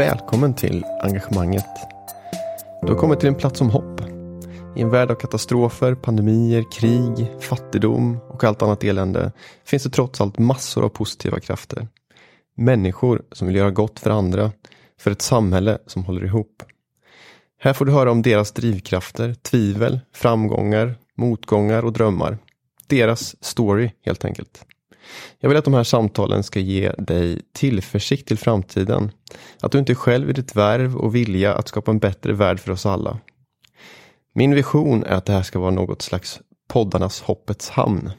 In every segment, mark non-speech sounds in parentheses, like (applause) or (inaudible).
Välkommen till engagemanget. Du har kommit till en plats om hopp. I en värld av katastrofer, pandemier, krig, fattigdom och allt annat elände finns det trots allt massor av positiva krafter. Människor som vill göra gott för andra, för ett samhälle som håller ihop. Här får du höra om deras drivkrafter, tvivel, framgångar, motgångar och drömmar. Deras story helt enkelt. Jag vill att de här samtalen ska ge dig tillförsikt till framtiden. Att du inte är själv i ditt värv och vilja att skapa en bättre värld för oss alla. Min vision är att det här ska vara något slags poddarnas hoppets hamn.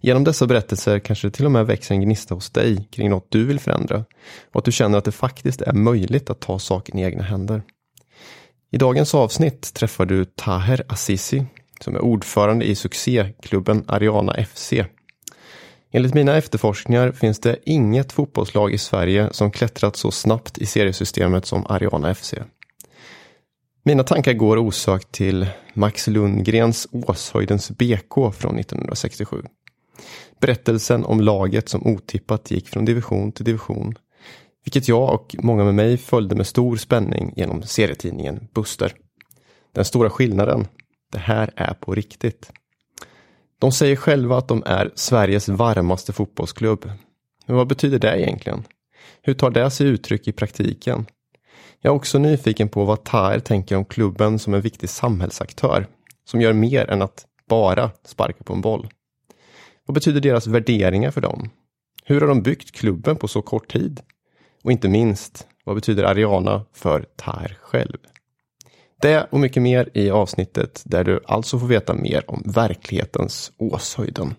Genom dessa berättelser kanske det till och med växer en gnista hos dig kring något du vill förändra och att du känner att det faktiskt är möjligt att ta saken i egna händer. I dagens avsnitt träffar du Taher Azizi som är ordförande i succéklubben Ariana FC Enligt mina efterforskningar finns det inget fotbollslag i Sverige som klättrat så snabbt i seriesystemet som Ariana FC. Mina tankar går osökt till Max Lundgrens Åshöjdens BK från 1967. Berättelsen om laget som otippat gick från division till division. Vilket jag och många med mig följde med stor spänning genom serietidningen Buster. Den stora skillnaden, det här är på riktigt. De säger själva att de är Sveriges varmaste fotbollsklubb. Men vad betyder det egentligen? Hur tar det sig uttryck i praktiken? Jag är också nyfiken på vad Taher tänker om klubben som en viktig samhällsaktör som gör mer än att bara sparka på en boll. Vad betyder deras värderingar för dem? Hur har de byggt klubben på så kort tid? Och inte minst, vad betyder Ariana för Taher själv? Det och mycket mer i avsnittet där du alltså får veta mer om verklighetens Åshöjden.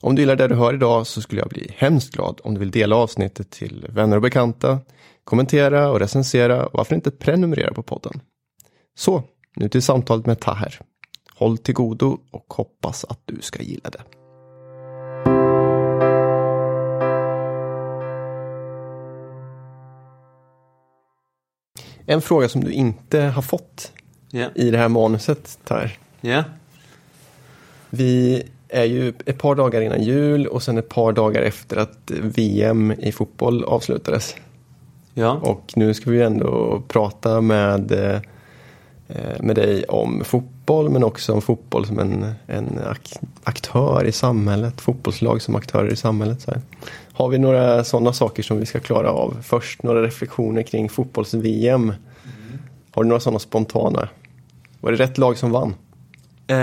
Om du gillar det du hör idag så skulle jag bli hemskt glad om du vill dela avsnittet till vänner och bekanta, kommentera och recensera och varför inte prenumerera på podden. Så, nu till samtalet med Taher. Håll till godo och hoppas att du ska gilla det. En fråga som du inte har fått Ja. i det här manuset, Tar. Ja. Vi är ju ett par dagar innan jul och sen ett par dagar efter att VM i fotboll avslutades. Ja. Och nu ska vi ändå prata med, eh, med dig om fotboll men också om fotboll som en, en ak aktör i samhället. Fotbollslag som aktörer i samhället. Så här. Har vi några sådana saker som vi ska klara av? Först några reflektioner kring fotbolls-VM. Har du några sådana spontana? Var det rätt lag som vann? Eh,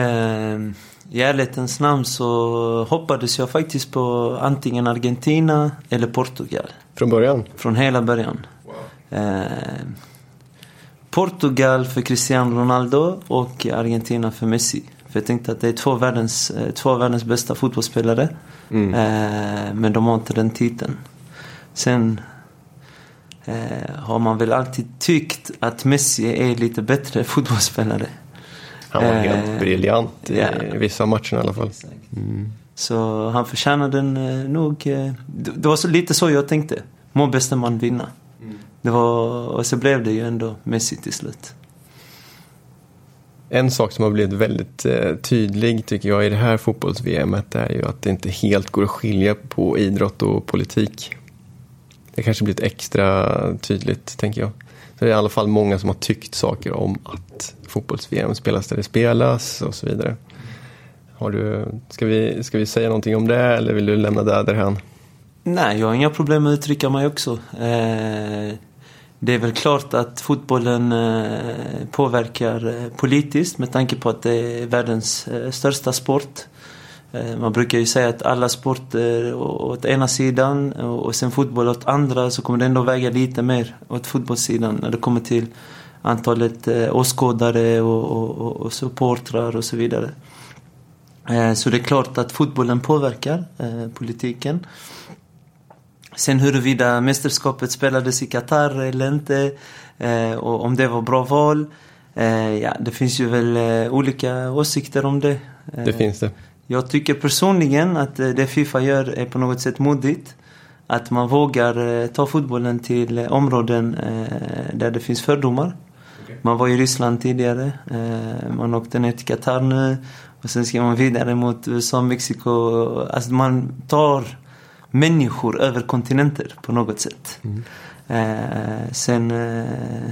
I ärlighetens namn så hoppades jag faktiskt på antingen Argentina eller Portugal. Från början? Från hela början. Eh, Portugal för Cristiano Ronaldo och Argentina för Messi. För jag tänkte att det är två världens, eh, två världens bästa fotbollsspelare. Mm. Eh, men de har inte den titeln. Sen eh, har man väl alltid tyckt att Messi är lite bättre (laughs) fotbollsspelare. Han var Eh, helt briljant i ja. vissa matcher i alla fall. Mm. Så han förtjänar den eh, nog. Eh, det, var så, lite så jag tänkte. Må bästa man vinna. Det var, och så blev det ju ändå Messi till slut. En sak som har blivit väldigt eh, tydlig tycker jag i det här fotbolls-VMet är ju att det inte helt går att skilja på idrott och politik. Det kanske blivit extra tydligt tänker jag. Så det är i alla fall många som har tyckt saker om att fotbolls-VM spelas där det spelas och så vidare. Har du, ska, vi, ska vi säga någonting om det eller vill du lämna det därhän? Nej, jag har inga problem med att uttrycka mig också. Eh, det är väl klart att fotbollen eh, påverkar eh, politiskt med tanke på att det är världens eh, största sport. Man brukar ju säga att alla sporter åt ena sidan och sen fotboll åt andra så kommer det ändå väga lite mer åt fotbollssidan när det kommer till antalet åskådare och, och, och, och supportrar och så vidare. Så det är klart att fotbollen påverkar politiken. Sen huruvida mästerskapet spelades i Qatar eller inte eh, och om det var bra val. Eh, ja, det finns ju väl eh, olika åsikter om det. Eh, Det finns det. Jag tycker personligen att eh, det Fifa gör är på något sätt modigt. Att man vågar eh, ta fotbollen till eh, områden eh, där det finns fördomar. Man var i Ryssland tidigare. eh, Man åkte ner till Qatar nu. Och sen ska man vidare mot USA, Mexiko. Alltså man tar människor över kontinenter på något sätt. Eh, sen eh,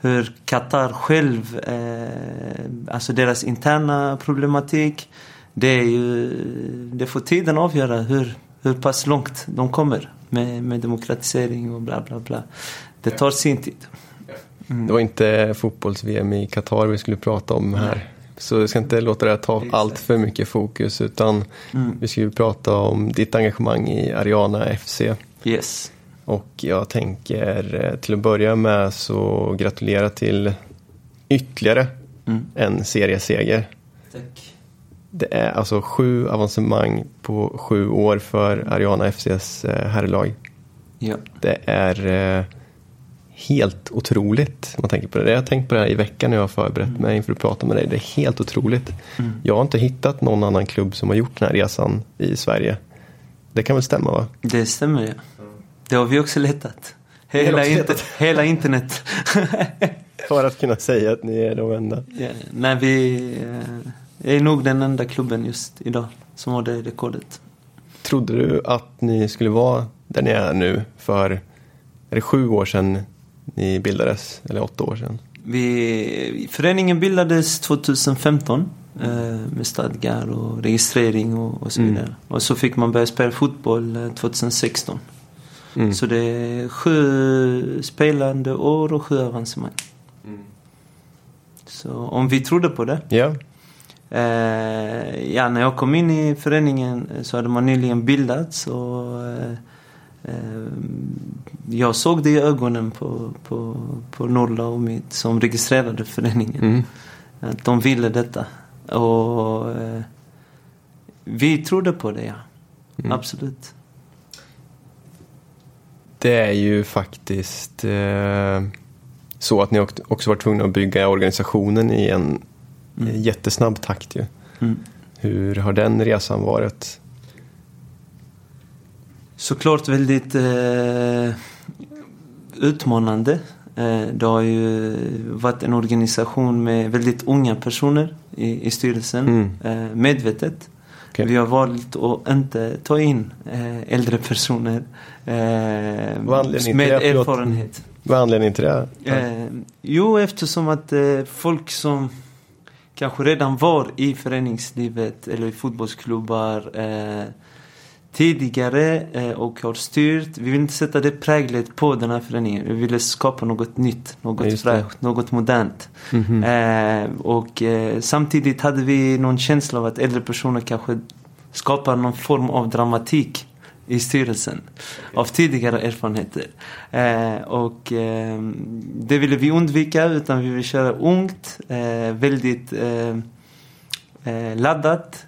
hur Qatar själv, eh, alltså deras interna problematik. Det är ju, det får tiden avgöra hur, hur pass långt de kommer med, med demokratisering och bla bla bla. Det tar sin tid. Mm. Det var inte fotbolls-VM i Qatar vi skulle prata om här. Så vi ska inte låta det här ta allt för mycket fokus utan mm. vi ska ju prata om ditt engagemang i Ariana FC. Yes. Och jag tänker eh, till att börja med så gratulera till ytterligare mm. en serieseger. Tack. Det är alltså sju avancemang på sju år för Ariana FCs eh, herrlag. Ja. Det är eh, helt otroligt. Om man tänker på det. Jag har tänkt på det här i veckan när jag har förberett mm. mig inför att prata med dig. Det är helt otroligt. Mm. Jag har inte hittat någon annan klubb som har gjort den här resan i Sverige. Det kan väl stämma va? Det stämmer ja. Det har vi också letat. Hela, också letat. hela internet. (laughs) För att kunna säga att ni är de enda. Ja, nej, vi eh, är nog den enda klubben just idag som har det rekordet. Trodde du att ni skulle vara där ni är nu för, är det sju år sedan ni bildades? Eller åtta år sedan? Vi, föreningen bildades 2015 eh, med stadgar och registrering och, och så mm. vidare. Mm. Och så fick man börja spela fotboll 2016. Eh, Mm. Så det är sju spelande år och sju avancemang. Mm. Så om vi trodde på det. Yeah. Eh, ja, när jag kom in i föreningen så hade man nyligen bildats och eh, jag såg det i ögonen på, på, på Norla och mitt som registrerade föreningen. Mm. Att de ville detta. Och eh, vi trodde på det, ja. Mm. Absolut det är ju faktiskt eh, så att ni också varit tvungna att bygga organisationen i en mm. jättesnabb takt. Ju. Mm. Hur har den resan varit? Såklart väldigt eh, utmanande. Eh, det har ju varit en organisation med väldigt unga personer i, i styrelsen, mm. eh, medvetet. Okay. Vi har valt att inte ta in eh, äldre personer eh, med erfarenhet. Vad är anledningen till det? Eh, jo, eftersom att eh, folk som kanske redan var i föreningslivet eller i fotbollsklubbar eh, tidigare eh, och har styrt. Vi vill inte sätta det präglet på den här föreningen. Vi ville skapa något nytt, något fräscht, något modernt. Mm -hmm. eh, och eh, samtidigt hade vi någon känsla av att äldre personer kanske skapar någon form av dramatik i styrelsen av tidigare erfarenheter. Eh, och det ville vi undvika utan vi ville köra ungt, väldigt laddat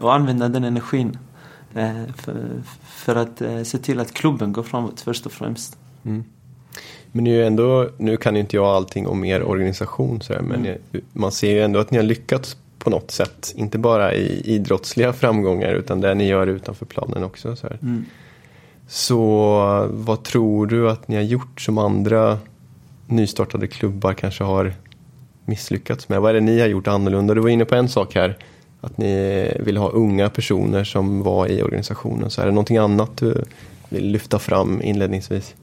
och använda den energin för, för att eh, se till att klubben går framåt först och främst. Mm. Men det är ju ändå, nu kan inte jag allting om er organisation så men mm. man ser ju ändå att ni har lyckats på något sätt. Inte bara i idrottsliga framgångar utan det ni gör utanför planen också. Så, mm. så vad tror du att ni har gjort som andra nystartade klubbar kanske har misslyckats med? Vad är det ni har gjort annorlunda? Du var inne på en sak här att ni vill ha unga personer som var i organisationen. Så är det någonting annat du vill lyfta fram inledningsvis?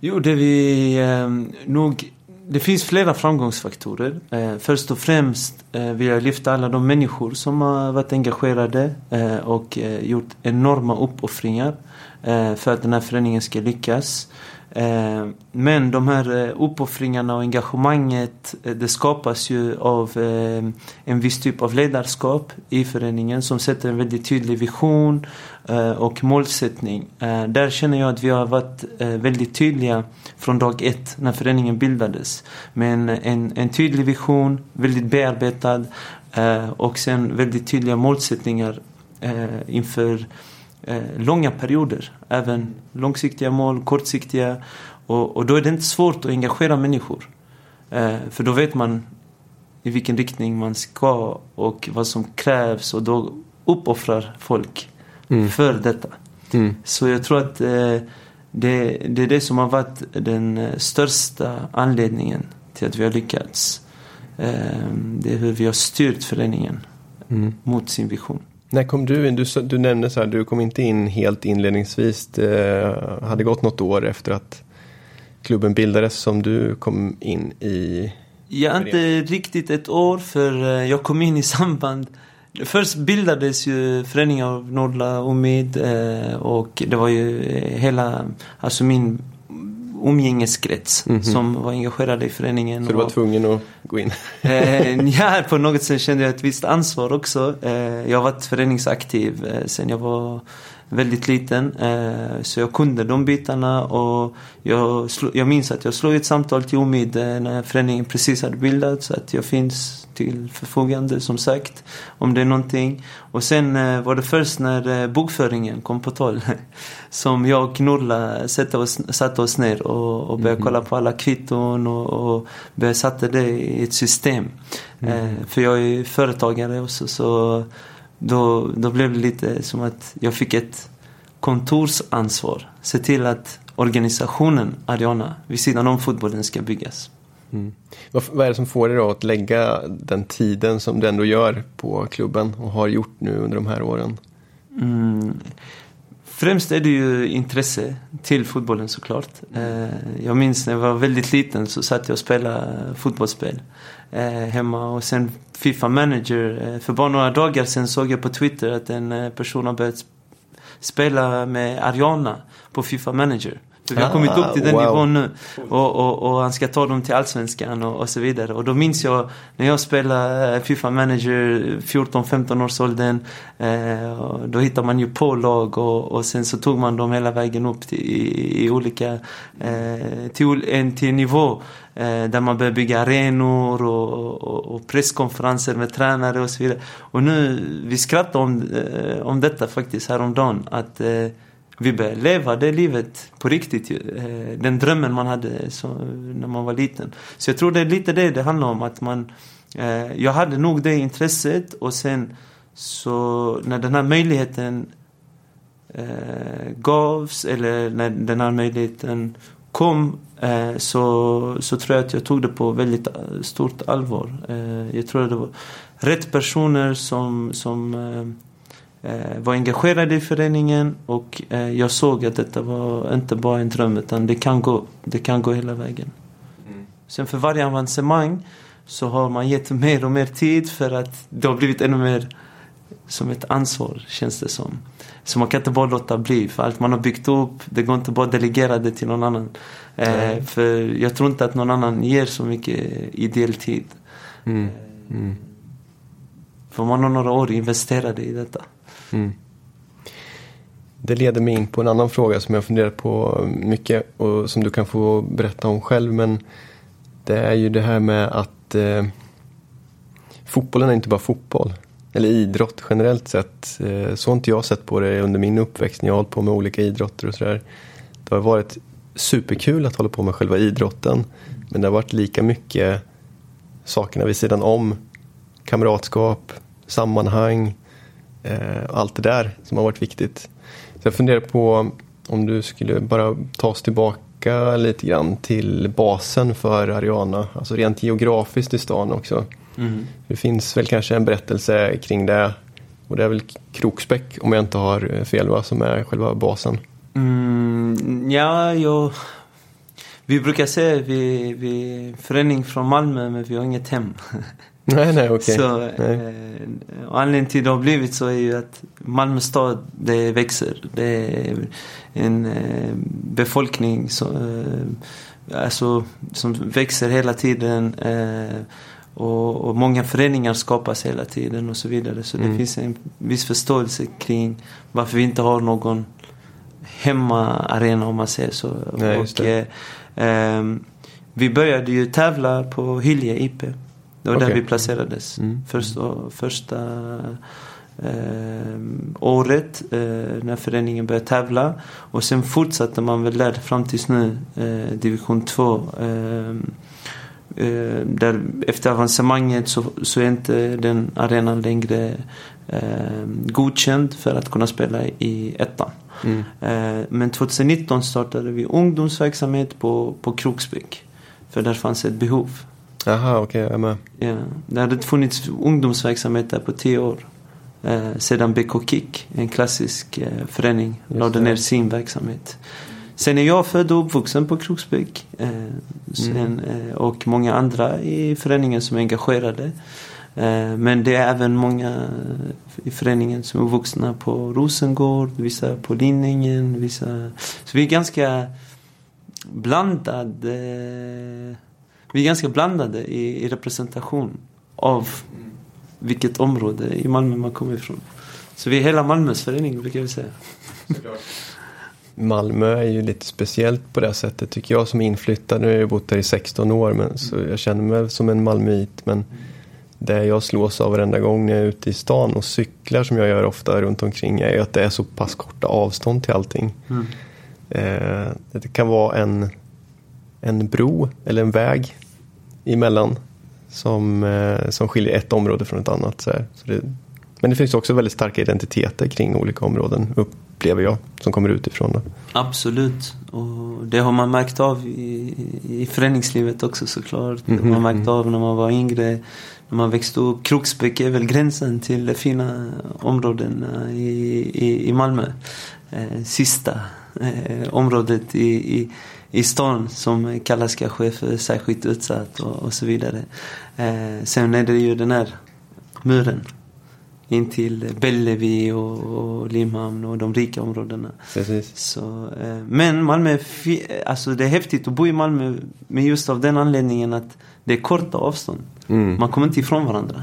Jo, det vi eh, nog... Det finns flera framgångsfaktorer. Eh, först och främst eh, vill jag lyfta alla de människor som har varit engagerade eh, och eh, gjort enorma uppoffringar eh, för att den här föreningen ska lyckas. Eh, men de här eh, uppoffringarna och engagemanget eh, det skapas ju av en viss typ av ledarskap i föreningen som sätter en väldigt tydlig vision och målsättning. Där känner jag att vi har varit väldigt tydliga från dag ett när föreningen bildades. Med en, en tydlig vision, väldigt bearbetad och sen väldigt tydliga målsättningar inför eh, långa perioder. Även långsiktiga mål, kortsiktiga. Och, och då är det inte svårt att engagera människor. Eh, för då vet man i vilken riktning man ska och vad som krävs och då uppoffrar folk mm. för detta. Mm. Så jag tror att eh, det, det är det som har varit den eh, största anledningen till att vi har lyckats. Eh, det är hur vi har styrt föreningen mm. mot sin vision. När kom du in? Du, du nämnde så här, du kom inte in helt inledningsvis. Det hade gått något år efter att klubben bildades som du kom in i? Ja, inte riktigt ett år för eh, jag kom in i samband Först bildades ju föreningen av Nordla Omid eh, och det var ju eh, hela, alltså min umgängeskrets mm -hmm. som var engagerade i föreningen. Så du var tvungen att gå in? eh, (laughs) ja, på något sätt kände jag ett visst ansvar också. Eh, jag har varit föreningsaktiv eh, sen jag var väldigt liten. Eh, så jag kunde de bitarna och jag, jag minns att jag slog ett samtal till Omid eh, när föreningen precis hade bildats. Att jag finns till förfogande som sagt. Om det är någonting. Och sen eh, var det först när eh, bokföringen kom på tal. (laughs) som jag och Nurla satte oss, satte oss ner och, och började mm. kolla på alla kvitton och, och började sätta det i ett system. Mm. För jag är företagare också så då, då blev det lite som att jag fick ett kontorsansvar. Se till att organisationen Ariana vid sidan om fotbollen ska byggas. Mm. Vad, vad är det som får dig då att lägga den tiden som du ändå gör på klubben och har gjort nu under de här åren? Mm. Främst är det ju intresse till fotbollen såklart. Eh, jag minns när jag var väldigt liten så satt jag och spelade fotbollsspel eh, hemma och sen Fifa Manager. Eh, för bara några dagar sen såg jag på Twitter att en person har börjat spela med Ariana på Fifa Manager. För vi har kommit upp till den wow. nivån nu. Och, och, och, han ska ta dem till Allsvenskan och, och så vidare. Och då minns jag när jag spelade eh, Fifa Manager 14-15 års åldern. Eh, då hittar man ju på lag och, och sen så tog man dem hela vägen upp till, i, i olika, eh, till en till nivå. Eh, där man börjar bygga arenor och, och, och, presskonferenser med tränare och så vidare. Och nu, vi skrattar om, eh, om detta faktiskt häromdagen. Att vi började leva det livet på riktigt. ju, eh, den drömmen man hade så, när man var liten. Så jag tror det är lite det det handlar om. Att man, eh, jag hade nog det intresset och sen så när den här möjligheten eh, gavs eller när den här möjligheten kom eh, så, så tror jag att jag tog det på väldigt eh, stort allvar. Eh, jag tror att det var rätt personer som, som eh, var engagerad i föreningen och eh, jag såg att detta var inte bara en dröm utan det kan gå, det kan gå hela vägen. Mm. Sen för varje avancemang så har man gett mer och mer tid för att det har blivit ännu mer som ett ansvar känns det som. Så man kan inte bara låta bli för allt man har byggt upp det går inte bara att delegera det till någon annan. Eh, för jag tror inte att någon annan ger så mycket ideell tid. Mm. Mm. För man har några år investerade i detta. Mm. Det leder mig in på en annan fråga som jag funderat på mycket och som du kan få berätta om själv. Men det är ju det här med att eh, fotbollen är inte bara fotboll. Eller idrott generellt sett. Eh, så har inte jag sett på det under min uppväxt när jag har hållit på med olika idrotter och sådär. Det har varit superkul att hålla på med själva idrotten. Men det har varit lika mycket sakerna vid sidan om. Kamratskap, sammanhang, eh, allt det där som har varit viktigt. Så jag funderar på om du skulle bara ta oss tillbaka lite grann till basen för Ariana, alltså rent geografiskt i stan också. Mm. Det finns väl kanske en berättelse kring det och det är väl Kroksbäck om jag inte har fel va, som är själva basen. Mm, ja, jag... vi brukar säga att vi, vi är förening från Malmö men vi har inget hem. (laughs) Nej, nej, okej. Okay. Eh, anledningen till det har blivit så är ju att Malmö stad, det växer. Det är en eh, befolkning som, eh, alltså, som växer hela tiden. Eh, och, och, många föreningar skapas hela tiden och så vidare. Så mm. det finns en viss förståelse kring varför vi inte har någon hemmaarena om man säger så. Nej, och, eh, ehm, vi började ju tävla på Hylje IP. Det var okay. där vi placerades. Mm. Första, första eh, året eh, när föreningen började tävla. Och sen fortsatte man väl där fram tills nu, eh, division 2. Eh, eh, där efter avancemanget så, så är inte den arenan längre eh, godkänd för att kunna spela i ettan. Mm. Eh, men 2019 startade vi ungdomsverksamhet på, på Kroksbäck. För där fanns ett behov. Jaha, okej, okay, jag med. Ja, det hade funnits ungdomsverksamhet där på tio år. Eh, sedan BK Kick, en klassisk eh, förening, Just lade ner sin verksamhet. Sen är jag född och uppvuxen på Kroksbäck. Eh, sen, eh, och många andra i föreningen som är engagerade. Eh, men det är även många i föreningen som är uppvuxna på Rosengård, vissa på Linningen, vissa... Så vi är ganska blandade. Vi är ganska blandade i, i representation av vilket område i Malmö man kommer ifrån. Så vi är hela Malmös förening brukar vi säga. Malmö är ju lite speciellt på det sättet tycker jag som inflyttad. Nu har jag bott där i 16 år men så jag känner mig som en malmöit. Men det jag slås av varenda gång när jag är ute i stan och cyklar som jag gör ofta runt omkring är ju att det är så pass korta avstånd till allting. Mm. Eh, det kan vara en, en bro eller en väg emellan som, eh, som skiljer ett område från ett annat. Så det, men det finns också väldigt starka identiteter kring olika områden upplever jag som kommer utifrån. Då. Absolut. Och det har man märkt av i, i föreningslivet också såklart. Det har Mhm, man märkt mm. av när man var yngre. När man växte upp. Kroksbäck är väl gränsen till de fina områdena i, i, i Malmö. Eh, sista eh, området i, i, i stan som kallas kanske för särskilt utsatt och, och så vidare. Eh, sen är det ju den här muren in till Bellevue och, och Limhamn och de rika områdena. Precis. Så, eh, men Malmö, alltså det är häftigt att bo i Malmö men just av den anledningen att det är korta avstånd. Mm. Man kommer inte ifrån varandra.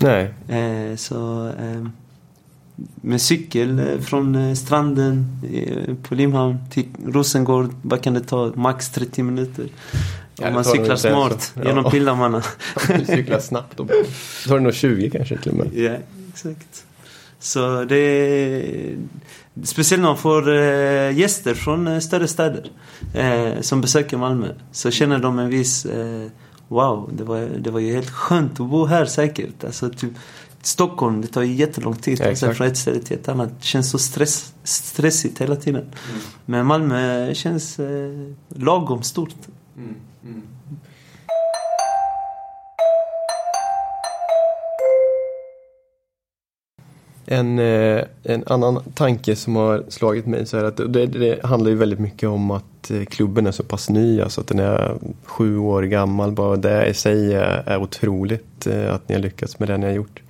Nej, Eh, så eh, med cykel eh, från eh, stranden eh, på Limhamn till Rosengård bara kan det ta max 30 minuter. Ja, Om man cyklar smart. Ja. genom Pildammarna. (laughs) cykla snabbt. Så tar det nog 20 kanske till och med. Ja, exakt. Så det är speciellt när man får gäster från större städer eh, som besöker Malmö. Så känner de en viss eh, Wow, det var, det var ju helt skönt att bo här säkert. Alltså typ Stockholm, det tar ju jättelång tid Ja, från ett ställe till ett annat. Det känns så stress, stressigt hela tiden. Men Malmö känns eh, lagom stort. En, eh, en annan tanke som har slagit mig så är att det, det handlar ju väldigt mycket om att eh, klubben är så pass ny, alltså att den är sju år gammal. Bara det i sig är, är otroligt eh, att ni har lyckats med det ni har gjort.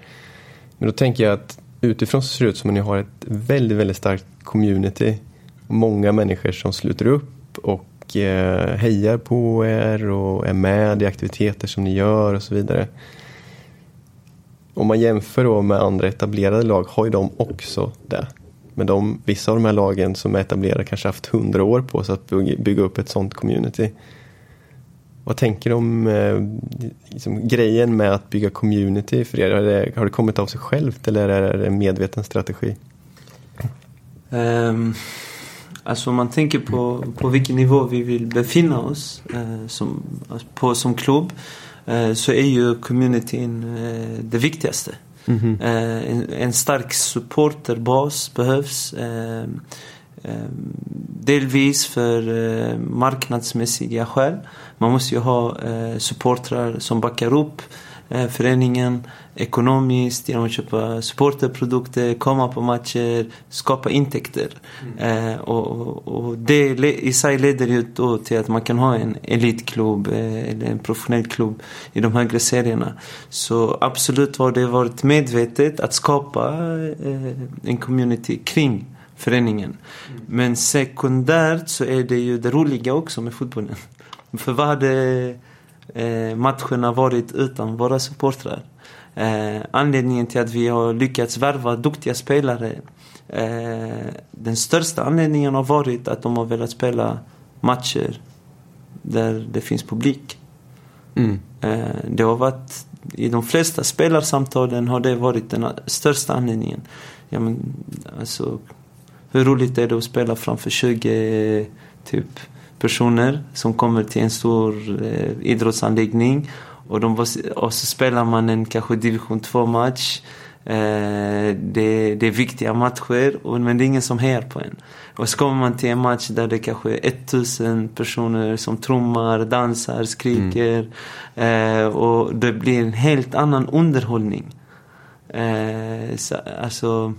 Men då tänker jag att utifrån så ser det ut som att ni har ett väldigt, väldigt starkt community. Många människor som sluter upp och eh, hejar på er och är med i aktiviteter som ni gör och så vidare. Om man jämför då med andra etablerade lag har ju de också det. Men de, vissa av de här lagen som är etablerade kanske haft hundra år på sig att bygga upp ett sånt community. Vad tänker du om eh, liksom, grejen med att bygga community för er? Har det, har det kommit av sig självt eller är det en medveten strategi? Um, alltså om man tänker på, på vilken nivå vi vill befinna oss eh, som, på som klubb eh, så är ju communityn eh, det viktigaste. Mhm. Eh, en, en stark supporterbas behövs. Eh, eh, delvis för eh, marknadsmässiga skäl. Man måste ju ha eh, supportrar som backar upp eh, föreningen ekonomiskt genom att köpa supporterprodukter, komma på matcher, skapa intäkter. Eh, och, och, det i sig leder ju då till att man kan ha en elitklubb eh, eller en professionell klubb i de högre serierna. Så absolut har det varit medvetet att skapa eh, en community kring föreningen. Men sekundärt så är det ju det roliga också med fotbollen. (laughs) För vad hade eh, matcherna varit utan våra supportrar? Eh, anledningen till att vi har lyckats värva duktiga spelare eh, Den största anledningen har varit att de har velat spela matcher där det finns publik. Mm. Eh, det har varit i de flesta spelarsamtalen har det varit den största anledningen. Ja, men, alltså, hur roligt är det att spela framför 20 typ, personer som kommer till en stor eh, idrottsanläggning och, de, och så spelar man en kanske division 2 match. Eh, det, det är viktiga matcher och, men det är ingen som hejar på en. Och så kommer man till en match där det kanske är 1000 personer som trummar, dansar, skriker. Eh, och det blir en helt annan underhållning. Eh, så, alltså,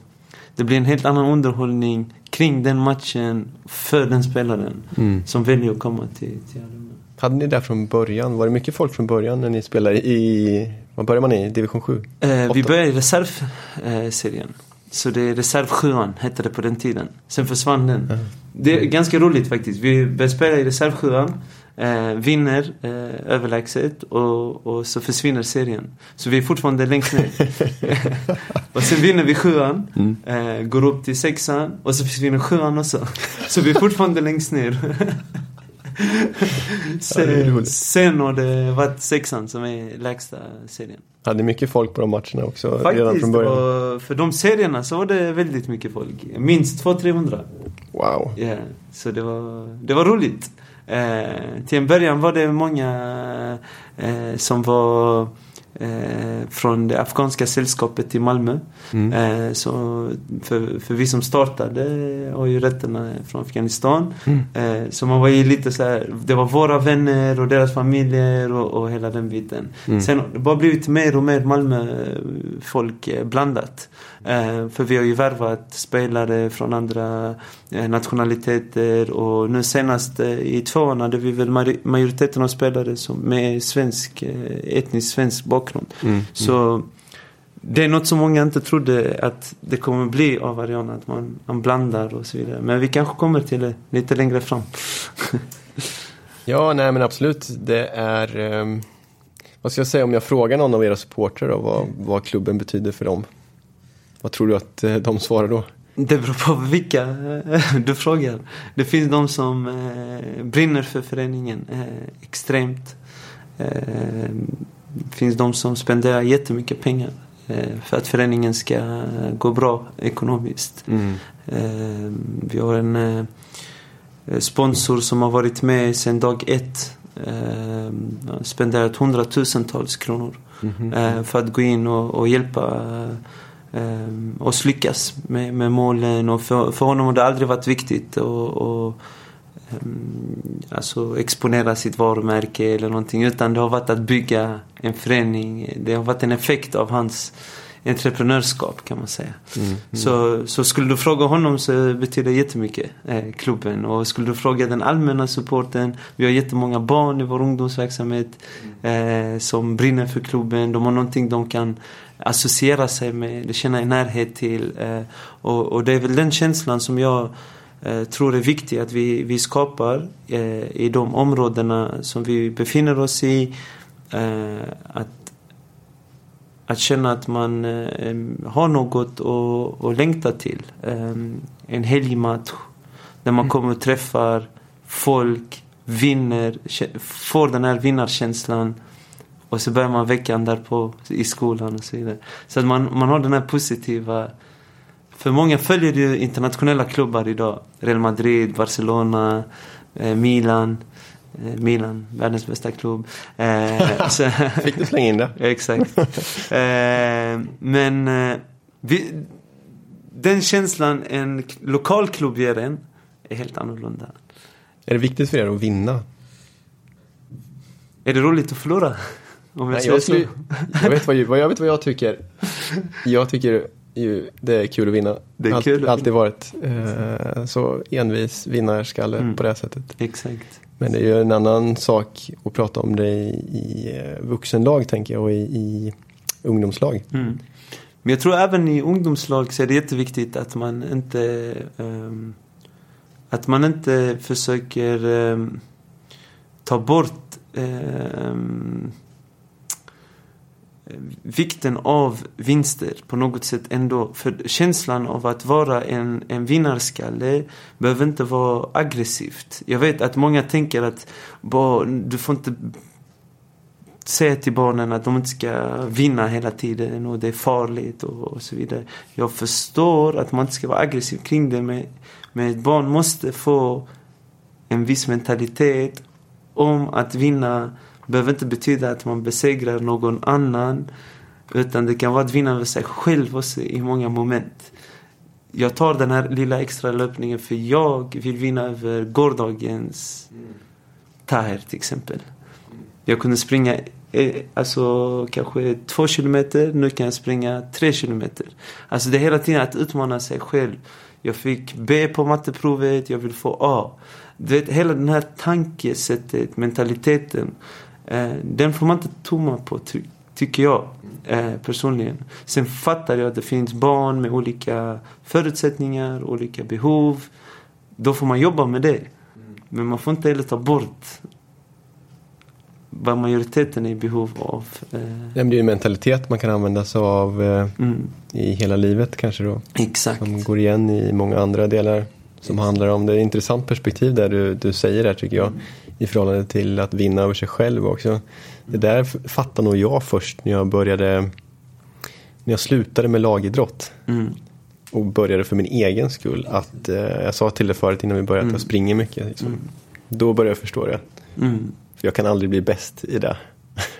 det blir en helt annan underhållning kring den matchen för den spelaren Mm. som väljer att komma till, till arenan. Hade ni det från början? Var det mycket folk från början när ni spelade i, vad börjar man i? Division 7? Eh, vi började i reservserien. Så det är reservsjuan hette det på den tiden. Sen försvann den. Ja. Det är ganska roligt faktiskt. Vi började spela i reservsjuan. Eh, vinner eh, överlägset och, och så försvinner serien. Så vi är fortfarande längst ner. (laughs) och sen vinner vi sjuan. Mm. Eh, går upp till sexan och så försvinner sjuan också. Så vi är fortfarande längst ner. (laughs) Ja, sen, roligt. sen har det varit sexan som är lägsta serien. Hade mycket folk på de matcherna också redan Faktiskt, från det början? var, för de serierna så var det väldigt mycket folk. Minst 200-300. Wow. Ja, så det var, det var roligt. Eh, till en början var det många eh, som var eh, från det afghanska sällskapet i Malmö. Mm. Eh, så för, för vi som startade har ju rötterna från Afghanistan. Mm. Eh, så man var ju lite så här, det var våra vänner och deras familjer och, och hela den biten. Mm. Sen har det bara blivit mer och mer Malmö-folk eh, blandat. Eh, för vi har ju värvat spelare från andra eh, nationaliteter och nu senast eh, i tvåan hade vi väl majoriteten av spelare som med svensk, etnisk svensk bakgrund. Mm. Så det är något som många inte trodde att det kommer bli av Ariana, att man, man blandar och så vidare. Men vi kanske kommer till det lite längre fram. (laughs) Ja, nej men absolut. Det är... ehm, vad ska jag säga om jag frågar någon av era supportrar vad, vad klubben betyder för dem? Vad tror du att eh, de svarar då? Det beror på vilka eh, du frågar. Det finns de som eh, brinner för föreningen eh, extremt. Eh, det finns de som spenderar jättemycket pengar för att föreningen ska gå bra ekonomiskt. Mm. Vi har en sponsor som har varit med sedan dag ett. Spenderat hundratusentals kronor eh, för att gå in och, och hjälpa eh, oss lyckas med, med målen. Och för, för honom har det aldrig varit viktigt att och, ehm, alltså exponera sitt varumärke eller någonting. Utan det har varit att bygga en förening. Det har varit en effekt av hans entreprenörskap kan man säga. Mm. Mm. Så, så skulle du fråga honom så betyder det jättemycket, eh, klubben. Och skulle du fråga den allmänna supporten, vi har jättemånga barn i vår ungdomsverksamhet eh, som brinner för klubben. De har någonting de kan associera sig med, de känner en närhet till. Eh, och, och det är väl den känslan som jag eh, tror är viktig att vi, vi skapar eh, i de områdena som vi befinner oss i. Att att känna att man har något att, att längta till. En helgmatch där man kommer och träffar folk, vinner, får den här vinnarkänslan och så börjar man veckan därpå i skolan och så vidare. Så att man, man har den här positiva... För många följer ju internationella klubbar idag. Real Madrid, Barcelona, eh, Milan. Eh, Milan, världens bästa klubb. Eh, så, (laughs) Fick du slänga in det? (laughs) Exakt. eh, men eh, vi, den känslan en lokal klubb ger en är helt annorlunda. Är det viktigt för er att vinna? Är det roligt att förlora? Om jag Nej, jag, skulle, jag, vet vad, jag vet vad jag tycker. Jag tycker ju det är kul att vinna. Det är Allt- kul alltid varit eh, så envis vinnarskalle Mm. på det sättet. Exakt. Men det är ju en annan sak att prata om det i, i eh, vuxenlag tänker jag och i, i ungdomslag. Mm. Men jag tror även i ungdomslag så är det jätteviktigt att man inte ehm, att man inte försöker ehm, ta bort ehm, Eh, vikten av vinster på något sätt ändå. För känslan av att vara en, en vinnarskalle behöver inte vara aggressivt. Jag vet att många tänker att bara, du får inte säga till barnen att de inte ska vinna hela tiden och det är farligt och, och så vidare. Jag förstår att man inte ska vara aggressiv kring det men, men ett barn måste få en viss mentalitet om att vinna behöver inte betyda att man besegrar någon annan utan det kan vara att vinna över sig själv också i många moment. Jag tar den här lilla extra löpningen för jag vill vinna över gårdagens Taher till exempel. Jag kunde springa eh, alltså kanske två kilometer, nu kan jag springa tre kilometer. Alltså det är hela tiden att utmana sig själv. Jag fick B på matteprovet, jag vill få A. Du vet, hela den här tankesättet, mentaliteten. Eh, den får man inte tumma på, ty tycker jag eh, personligen. Sen fattar jag att det finns barn med olika förutsättningar, olika behov. Då får man jobba med det. Men man får inte heller ta bort vad majoriteten är i behov av. Eh... Ja, det är en mentalitet man kan använda sig av mm. i hela livet kanske då. Exakt. Som går igen i många andra delar. Som handlar om det. är ett intressant perspektiv där du, du säger där tycker jag. Mm. I förhållande till att vinna över sig själv också. Det där fattade nog jag först när jag började när jag slutade med lagidrott. Mm. Och började för min egen skull. Att, eh, jag sa till dig förut innan vi började att jag mm. springer mycket. Liksom. Mm. Då började jag förstå det. Mm. För jag kan aldrig bli bäst i det.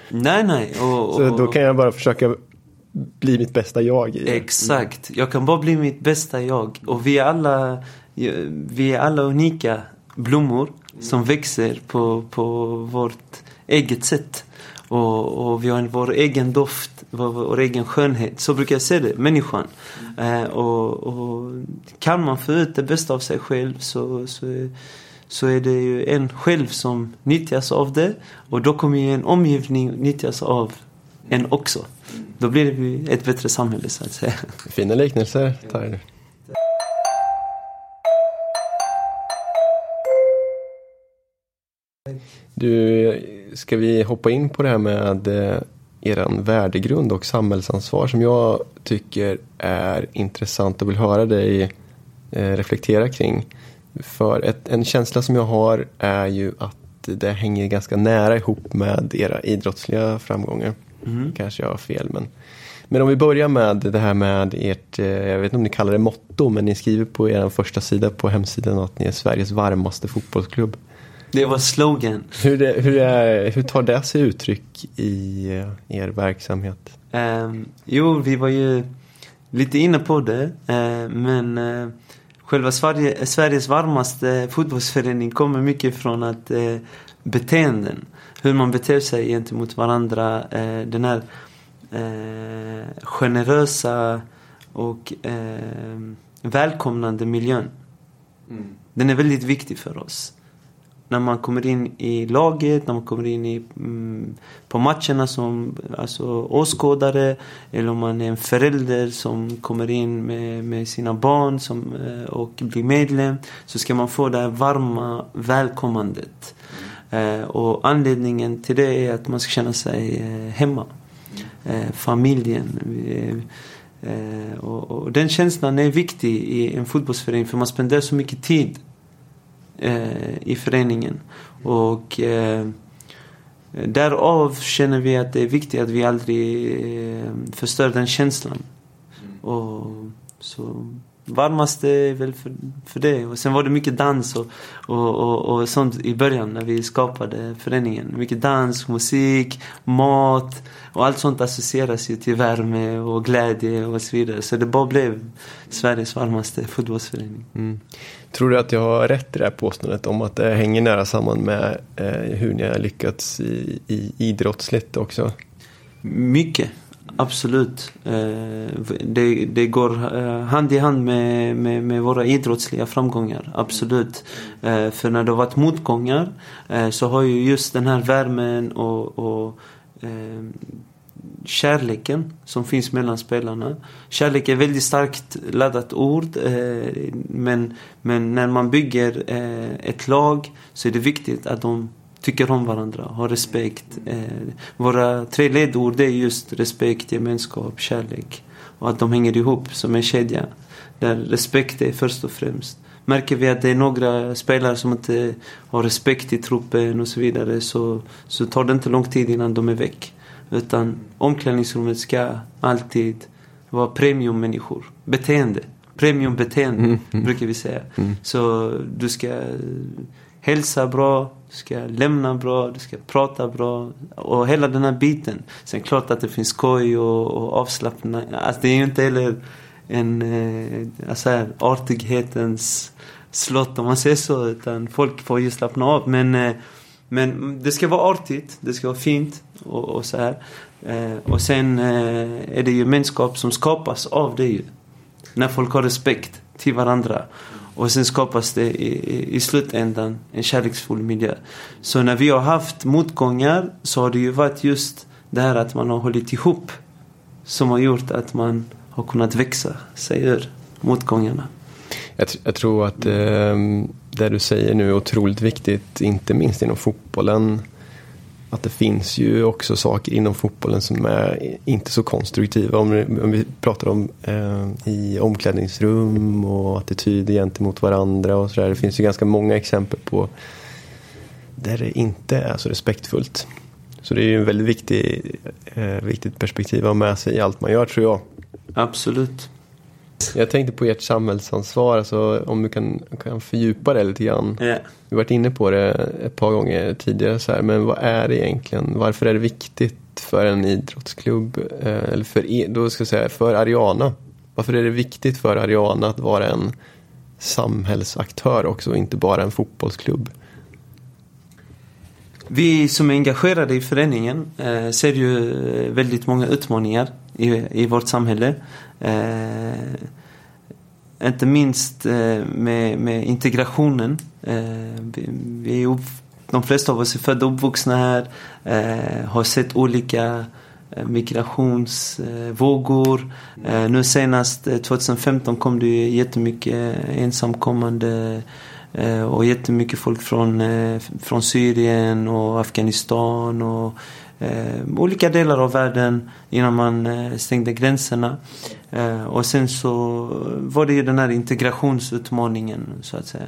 Nej, nej. Och, (laughs) och, så då kan jag bara försöka bli mitt bästa jag. I Exakt. Jag kan bara bli mitt bästa jag. Och vi är alla, vi är alla unika blommor som växer på, på vårt eget sätt. Och, och vi har vår egen doft, vår, vår, egen skönhet. Så brukar jag se det, människan. Mm. Eh, och, och, kan man få ut det bästa av sig själv så, så, så är det ju en själv som nyttjas av det. Och då kommer ju en omgivning nyttjas av en också. Då blir det ett bättre samhälle så att säga. Fina liknelser, Tyler. Du, ska vi hoppa in på det här med eh, eran värdegrund och samhällsansvar som jag tycker är intressant och vill höra dig eh, reflektera kring. För ett, en känsla som jag har är ju att det hänger ganska nära ihop med era idrottsliga framgångar. Mm. Kanske jag har fel men men om vi börjar med det här med ert, eh, jag vet inte om ni kallar det motto, men ni skriver på er första sida på hemsidan att ni är Sveriges varmaste fotbollsklubb. Det var slogan. Hur, det, hur, är, hur tar det sig uttryck i eh, er verksamhet? Um, jo, vi var ju lite inne på det. Uh, men uh, själva Sverige, Sveriges varmaste fotbollsförening kommer mycket från att uh, beteenden. Hur man beter sig gentemot varandra. Den här generösa och välkomnande miljön. Mm. Den är väldigt viktig för oss när man kommer in i laget, när man kommer in i, mm, på matcherna som alltså, åskådare eller om man är en förälder som kommer in med, med sina barn som, eh, och blir medlem så ska man få det här varma välkomnandet. Mm. Eh, och anledningen till det är att man ska känna sig eh, hemma. Eh, familjen. Eh, och, och, den känslan är viktig i en fotbollsförening för man spenderar så mycket tid i föreningen. Och eh, därav känner vi att det är viktigt att vi aldrig eh, förstör den känslan. Och så varmaste är väl för, för det. Och sen var det mycket dans och, och, och, och, sånt i början när vi skapade föreningen. Mycket dans, musik, mat och allt sånt associeras ju till värme och glädje och så vidare. Så det bara blev Sveriges varmaste fotbollsförening. Mm. Tror du att jag har rätt i det här påståendet om att det hänger nära samman med eh, hur ni har lyckats i, i idrottsligt också? Mycket. Absolut. Eh, det, det går eh, hand i hand med, med, med, våra idrottsliga framgångar. Absolut. Eh, för när det har varit motgångar så har ju just den här värmen och, och kärleken som finns mellan spelarna. Kärlek är ett väldigt starkt laddat ord. Men, men när man bygger ett lag så är det viktigt att de tycker om varandra, har respekt. Eh, våra tre ledord är just respekt, gemenskap, kärlek. Och att de hänger ihop som en kedja. Där respekt är först och främst. Märker vi att det är några spelare som inte har respekt i truppen och så vidare så, så tar det inte lång tid innan de är väck. Utan omklädningsrummet ska alltid vara premiummänniskor. Beteende. Premiumbeteende mm, mm. brukar vi säga. Mm. Så du ska hälsa bra, du ska lämna bra, du ska prata bra. Och hela den här biten. Sen klart att det finns skoj och, och avslappning. Alltså det är ju inte heller en eh, alltså här, artighetens slott om man säger så. Utan folk får ju slappna av. Men, eh, Men det ska vara artigt, det ska vara fint och, och så här. Eh, och sen eh, är det ju gemenskap som skapas av det ju. När folk har respekt till varandra. Och sen skapas det i, i, i slutändan en kärleksfull miljö. Så när vi har haft motgångar så har det ju varit just det här att man har hållit ihop. Som har gjort att man har kunnat växa sig ur motgångarna. Jag, jag tror att eh, det du säger nu är otroligt viktigt, inte minst inom fotbollen. Att det finns ju också saker inom fotbollen som är inte så konstruktiva. Om, om vi pratar om eh, i omklädningsrum och attityder gentemot varandra och sådär. Det finns ju ganska många exempel på där det inte är så respektfullt. Så det är ju en väldigt viktig, eh, viktigt perspektiv att ha med sig i allt man gör tror jag. Absolut. Jag tänkte på ert samhällsansvar, alltså, om du kan, kan fördjupa det lite grann. Yeah. Vi har varit inne på det ett par gånger tidigare, så här, men vad är det egentligen? Varför är det viktigt för en idrottsklubb, eh, eller för, då ska jag säga, för Ariana? Varför är det viktigt för Ariana att vara en samhällsaktör också, inte bara en fotbollsklubb? Vi som är engagerade i föreningen eh, ser ju väldigt många utmaningar i, i vårt samhälle. Eh, inte minst eh, med, med integrationen. Eh, vi, upp, de flesta av oss är födda och uppvuxna här, eh, har sett olika migrationsvågor. nu senast 2015 kom det ju jättemycket ensamkommande och jättemycket folk från, från Syrien och Afghanistan och eh, olika delar av världen innan man eh, stängde gränserna. Eh, och sen så var det ju den här integrationsutmaningen så att säga.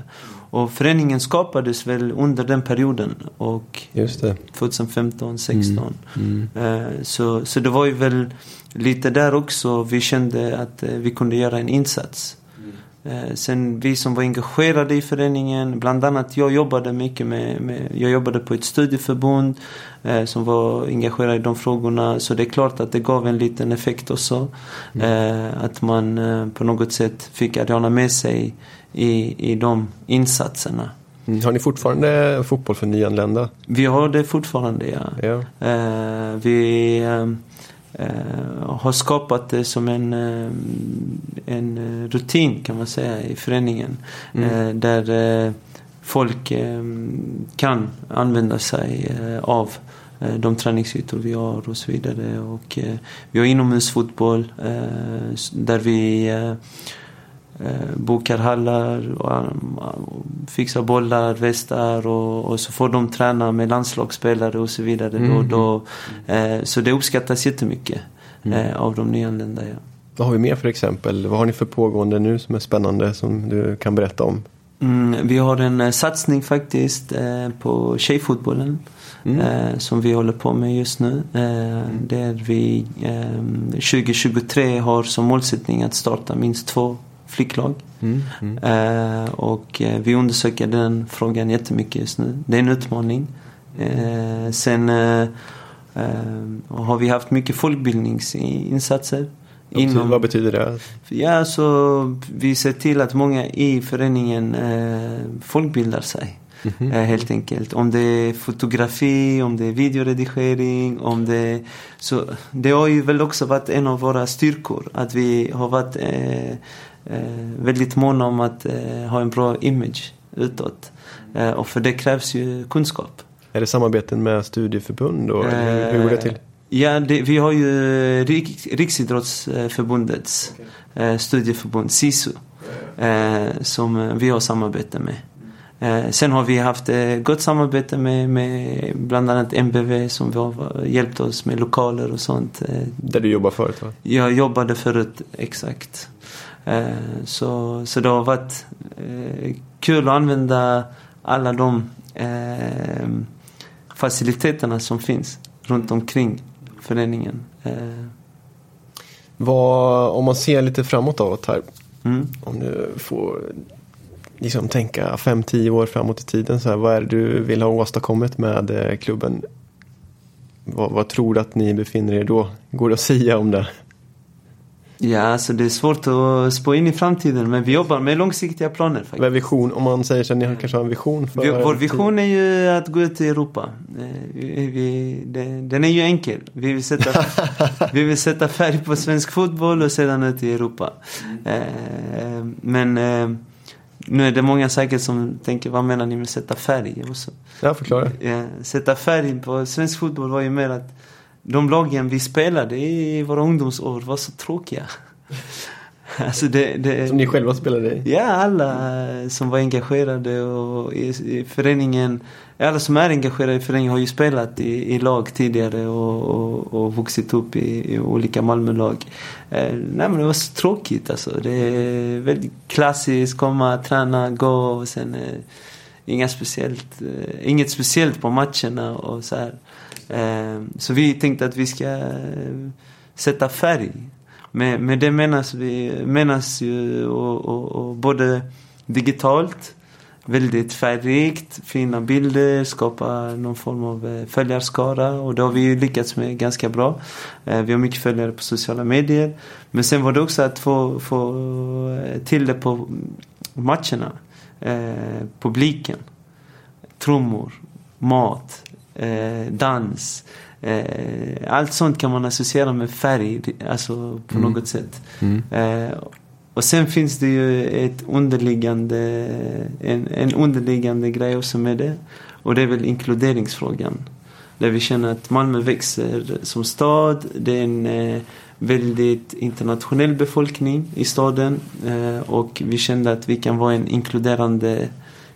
Och föreningen skapades väl under den perioden. Och Just det. 2015, 16. Mm. Mm. Så, så det var ju väl lite där också vi kände att vi kunde göra en insats. Eh, sen vi som var engagerade i föreningen, bland annat jag jobbade mycket med, med jag jobbade på ett studieförbund eh, som var engagerad i de frågorna. Så det är klart att det gav en liten effekt också. Mm. Eh, att man eh, på något sätt fick Ariana med sig i, i de insatserna. Mm. Har ni fortfarande fotboll för nyanlända? Vi har det fortfarande ja. ja. Eh, vi Eh, har skapat det som en, eh, en rutin kan man säga i föreningen. Mm. Eh, där folk kan använda sig av de träningsytor vi har och så vidare. Och vi har inomhusfotboll där vi eh, bokar hallar, och, och fixar bollar, västar och, och, så får de träna med landslagsspelare och så vidare. Mm. Då, då, eh, så det uppskattas jättemycket mm. eh, av de nyanlända. Ja. Vad har vi mer för exempel? Vad har ni för pågående nu som är spännande som du kan berätta om? Mm, vi har en eh, satsning faktiskt eh, på tjejfotbollen. Mm. Eh, som vi håller på med just nu. Eh, där vi 2023 eh, har som målsättning att starta minst två flicklag. Mm, mm. Eh, och eh, vi undersöker den frågan jättemycket just nu. Det är en utmaning. Eh, sen eh, har vi haft mycket folkbildningsinsatser. Inom, vad betyder det? Ja, så vi ser till att många i föreningen folkbildar sig. Mm -hmm. Helt enkelt. Om det är fotografi, om det är videoredigering, om det... Så det har ju väl också varit en av våra styrkor. Att vi har varit Eh, väldigt måna om att eh, ha en bra image utåt. Eh, och för det krävs ju kunskap. Är det samarbeten med studieförbund? Och, hur, går det till? Ja, det, vi har ju Rik, Riksidrottsförbundets okay. studieförbund, SISU, som vi har samarbete med. sen har vi haft gott samarbete med, med bland annat MBV som har hjälpt oss med lokaler och sånt. Där du jobbade förut va? Jag jobbade förut, exakt. Eh, så, så det har varit eh, kul att använda alla de eh, faciliteterna som finns runt omkring föreningen. Vad, om man ser lite framåt här. Mm. Om du får liksom tänka 5-10 år framåt i tiden. Så här, vad är det du vill ha åstadkommit med klubben? Vad, vad tror du att ni befinner er då? Går det att säga om det? Ja, alltså det är svårt att spå in i framtiden men vi jobbar med långsiktiga planer faktiskt. Vad är vision? Om man säger så att ni har kanske har en vision för... Vi, vår vision är ju att gå ut i Europa. Eh, Vi, det, den är ju enkel. Vi vill, sätta, (laughs) vi vill sätta färg på svensk fotboll och sedan ut i Europa. Eh, Men eh, nu är det många säkert som tänker, vad menar ni med sätta färg? Och så. Ja, förklara. Sätta färg på svensk fotboll var ju mer att de lagen vi spelade i våra ungdomsår var så tråkiga. (laughs) Alltså det, det, Som ni själva spelade i? Ja, alla som var engagerade och i, i föreningen. Alla som är engagerade i föreningen har ju spelat i, i lag tidigare och, och, och vuxit upp i, i olika Malmölag. Eh, nej men det var så tråkigt alltså. Det är väldigt klassiskt, komma, träna, gå och sen eh, inga speciellt, eh, inget speciellt på matcherna och så här. Eh, så vi tänkte att vi ska eh, sätta färg. Med, med det menas, vi, menas ju och, och, och både digitalt, väldigt färgrikt, fina bilder, skapa någon form av eh, följarskara och det har vi ju lyckats med ganska bra. Eh, vi har mycket följare på sociala medier. Men sen var det också att få, få till det på matcherna. Eh, publiken. Trummor, mat, eh, dans. Eh, allt sånt kan man associera med färg, alltså på Mm. något sätt. Mm. Eh, och sen finns det ju ett underliggande, en, en underliggande grej också med det. Och det är väl inkluderingsfrågan. Där vi känner att Malmö växer som stad. Det är en eh, väldigt internationell befolkning i staden. Eh, och vi kände att vi kan vara en inkluderande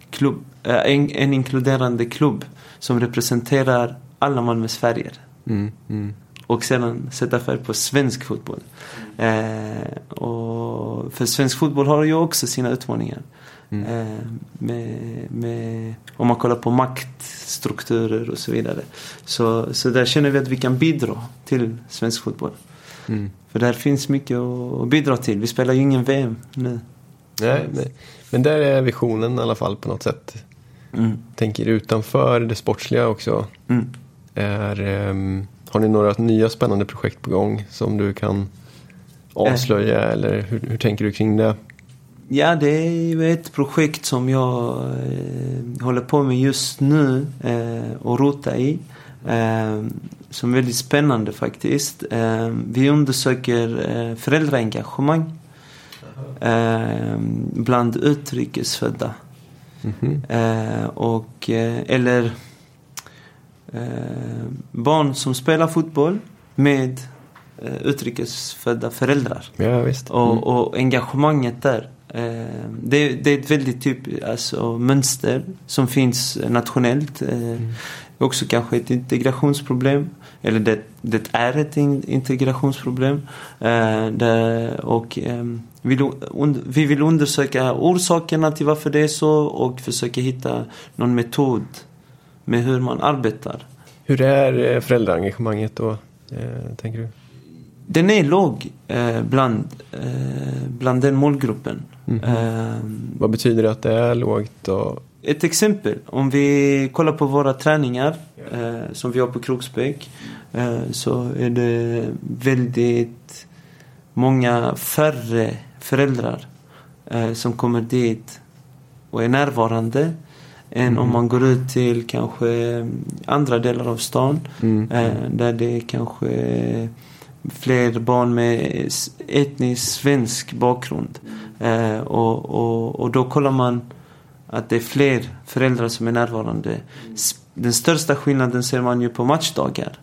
klubb, eh, en, en inkluderande klubb som representerar alla Malmös färger Mm. Mm. och sedan sätta färg på svensk fotboll. Eh, och för svensk fotboll har ju också sina utmaningar. Mm. Eh, med, med, om man kollar på maktstrukturer och så vidare. Så, så där känner vi att vi kan bidra till svensk fotboll. Mm. För där finns mycket att bidra till. Vi spelar ju ingen VM nu. Nej, nej. Men där är visionen i alla fall på något sätt. Mm. Tänker utanför det sportsliga också. Mm. Är, ehm, har ni några nya spännande projekt på gång som du kan avslöja? Eller hur, hur tänker du kring det? Ja, det är ju ett projekt som jag eh, håller på med just nu eh, och rotar i. Eh, som är väldigt spännande faktiskt. Eh, vi undersöker eh, föräldraengagemang eh, bland utrikesfödda. Eh, och, eh, eller eh, barn som spelar fotboll med eh, utrikesfödda föräldrar. Ja, visst. Mm. Och, och engagemanget där. Eh, det, det är ett väldigt typ, alltså, mönster som finns nationellt. Eh, Också kanske ett integrationsproblem. Eller det, det är ett in, integrationsproblem. Eh, där, och ehm, vi vill undersöka orsakerna till varför det är så och försöka hitta någon metod med hur man arbetar. Hur är eh, föräldraengagemanget då, eh, tänker du? Den är låg bland, bland den målgruppen. Mhm. Ehm, Vad betyder det att det är lågt? Och... Ett exempel, om vi kollar på våra träningar eh, som vi har på Kroksbäck eh, så är det väldigt många färre föräldrar eh, som kommer dit och är närvarande än om Mhm. man går ut till kanske andra delar av stan Mm. eh, där det är kanske fler barn med etnisk svensk bakgrund. Eh, och, och, och då kollar man att det är fler föräldrar som är närvarande. Den största skillnaden ser man ju på matchdagar.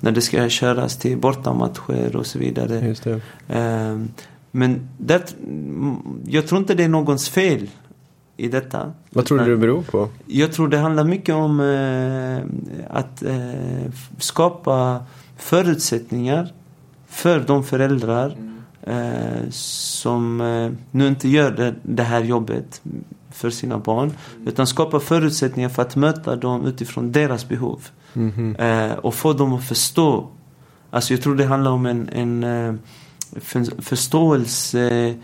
När det ska köras till bortamatcher och så vidare. Just det. Eh, men det, mm, jag tror inte det är någons fel i detta. Vad tror du det beror på? jag tror det handlar mycket om eh, att eh, skapa förutsättningar för de föräldrar eh, som nu inte gör det, det här jobbet för sina barn. Utan skapa förutsättningar för att möta dem utifrån deras behov. Mhm. Eh, och få dem att förstå. Alltså jag tror det handlar om en, en eh, för, förståelse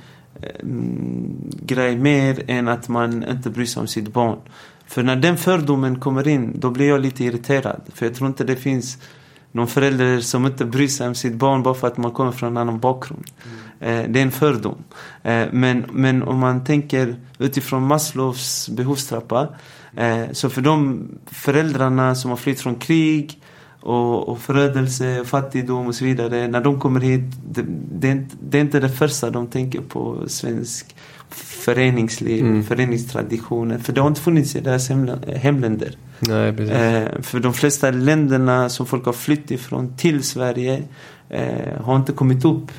eh, mm, grej mer än att man inte bryr sig om sitt barn. För när den fördomen kommer in, då blir jag lite irriterad. För jag tror inte det finns någon förälder som inte bryr sig om sitt barn bara för att man kommer från en annan bakgrund. Mm. Eh, det är en fördom. Eh, men, men om man tänker utifrån Maslows behovstrappa. Eh, så för de föräldrarna som har flytt från krig och, och förödelse, fattigdom och så vidare. När de kommer hit, det, det, är inte, det är inte det första de tänker på svensk föreningsliv, mm. föreningstraditioner. För det har inte funnits i deras hemländer. Nej. Eh, för de flesta länderna som folk har flytt ifrån till Sverige eh, har inte kommit upp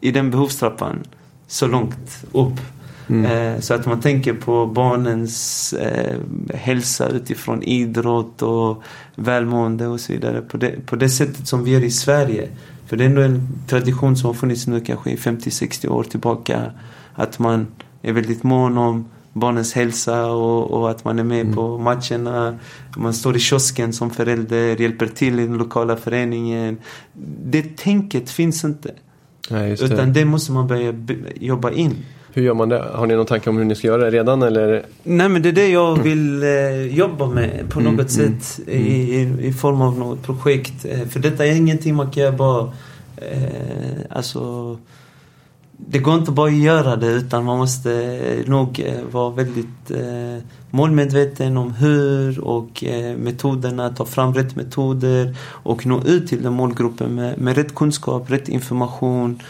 i den behovstrappan så långt upp. Mm. Eh, så att man tänker på barnens eh, hälsa utifrån idrott och välmående och så vidare. På det, på det sättet som vi gör i Sverige. För det är ändå en tradition som har funnits nu kanske i 50-60 år tillbaka. Att man är väldigt mån om barnens hälsa och, och att man är med mm. på matcherna. Man står i kiosken som förälder, hjälper till i den lokala föreningen. Det tänket finns inte. Nej, Utan det måste man börja jobba in. Hur gör man det? Har ni någon tanke om hur ni ska göra det redan eller? Nej men det är det jag vill eh, jobba med på mm, något mm, sätt mm. I, i form av något projekt. Eh, för detta är ingenting man kan göra bara eh, alltså det går inte bara att göra det utan man måste eh, nog eh, vara väldigt eh, målmedveten om hur och metoderna, ta fram rätt metoder och nå ut till den målgruppen med, med rätt kunskap, rätt information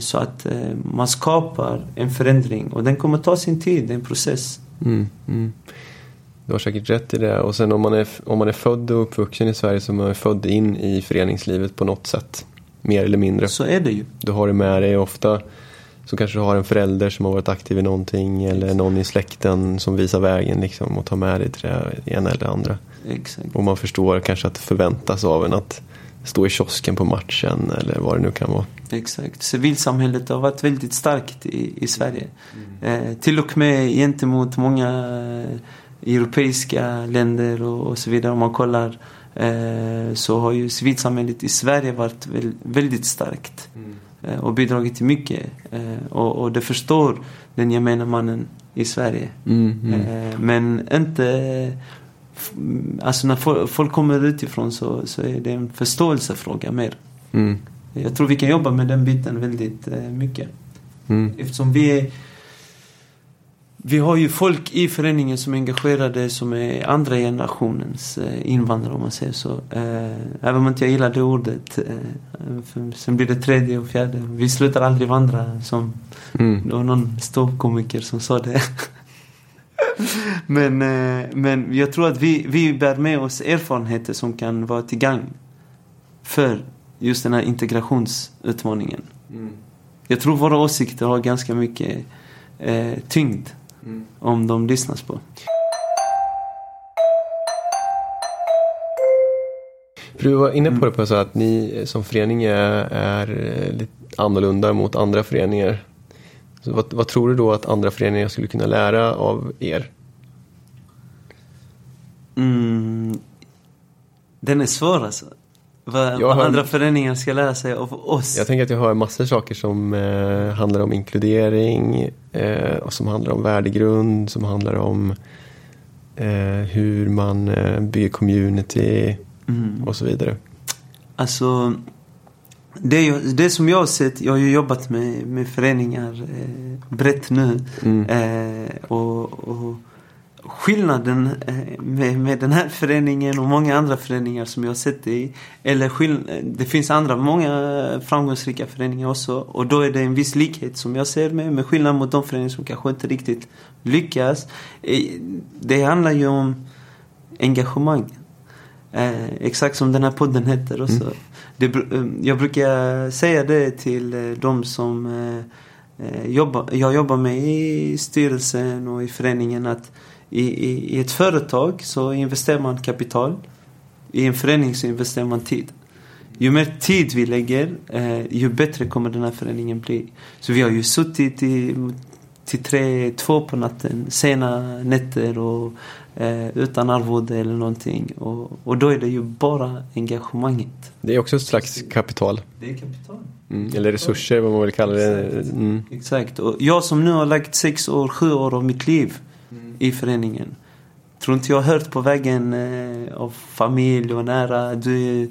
så att man skapar en förändring och den kommer ta sin tid, det är en process. Mm, mm. Du har säkert rätt i det och sen om man är, om man är född och uppvuxen i Sverige så är man född in i föreningslivet på något sätt mer eller mindre. Så är det ju. Du har det med dig ofta. Så kanske du har en förälder som har varit aktiv i någonting eller någon i släkten som visar vägen liksom och tar med dig till det ena eller det andra. Exakt. Och man förstår kanske att det förväntas av en att stå i kiosken på matchen eller vad det nu kan vara. Exakt. Civilsamhället har varit väldigt starkt i, i Sverige. Mm. Eh, till och med gentemot många eh, europeiska länder och, och så vidare. Om man kollar Eh, så har ju civilsamhället i Sverige varit väldigt starkt. Mm. Eh, och bidragit till mycket. Eh, och, och det förstår den gemene mannen i Sverige. Mm, mm. Men inte... Alltså när folk kommer utifrån så, så är det en förståelsefråga mer. Mm. Jag tror vi kan jobba med den biten väldigt mycket. Mm. Eftersom vi är vi har ju folk i föreningen som är engagerade som är andra generationens eh, invandrare om man säger så. Eh, även om inte jag gillar det ordet. Eh, sen blir det tredje och fjärde. Vi slutar aldrig vandra som mm. det var någon ståuppkomiker som sa det. (laughs) men, men jag tror att vi, vi bär med oss erfarenheter som kan vara till gagn för just den här integrationsutmaningen. Mm. Jag tror våra åsikter har ganska mycket eh, tyngd Mm. Om de lyssnas på. du var inne på det på så att ni som förening är, är lite annorlunda mot andra föreningar. Så vad, vad, tror du då att andra föreningar skulle kunna lära av er? Mm, den är svår alltså. Vad, vad andra föreningar ska lära sig av oss. Jag tänker att jag har massor av saker som eh, handlar om inkludering eh, och som handlar om värdegrund, som handlar om eh, hur man eh, bygger community mm. och så vidare. Alltså, det, det som jag har sett, jag har ju jobbat med, med föreningar eh, brett nu. Mm. Eh, och, och skillnaden eh, med, med den här föreningen och många andra föreningar som jag har sett i. Eller det finns andra, många framgångsrika föreningar också. Och då är det en viss likhet som jag ser med, med skillnad mot de föreningar som kanske inte riktigt lyckas. Eh, det handlar ju om engagemang. Eh, exakt som den här podden heter också. Mm. Det, eh, jag brukar säga det till de som eh, jag jobbar med i styrelsen och i föreningen att i, i, I ett företag så investerar man kapital. I en förening så investerar man tid. Ju mer tid vi lägger, eh, ju bättre kommer den här föreningen bli. Så vi har ju suttit i, till tre, två på natten, sena nätter och eh, utan arvode eller någonting. Och, och då är det ju bara engagemanget. Det är också ett slags kapital. Det är kapital. Mm, eller resurser, vad man vill kalla det. Mm. Exakt. Och jag som nu har lagt sex år, sju år av mitt liv i föreningen. Tror inte jag har hört på vägen eh, av familj och nära. Du,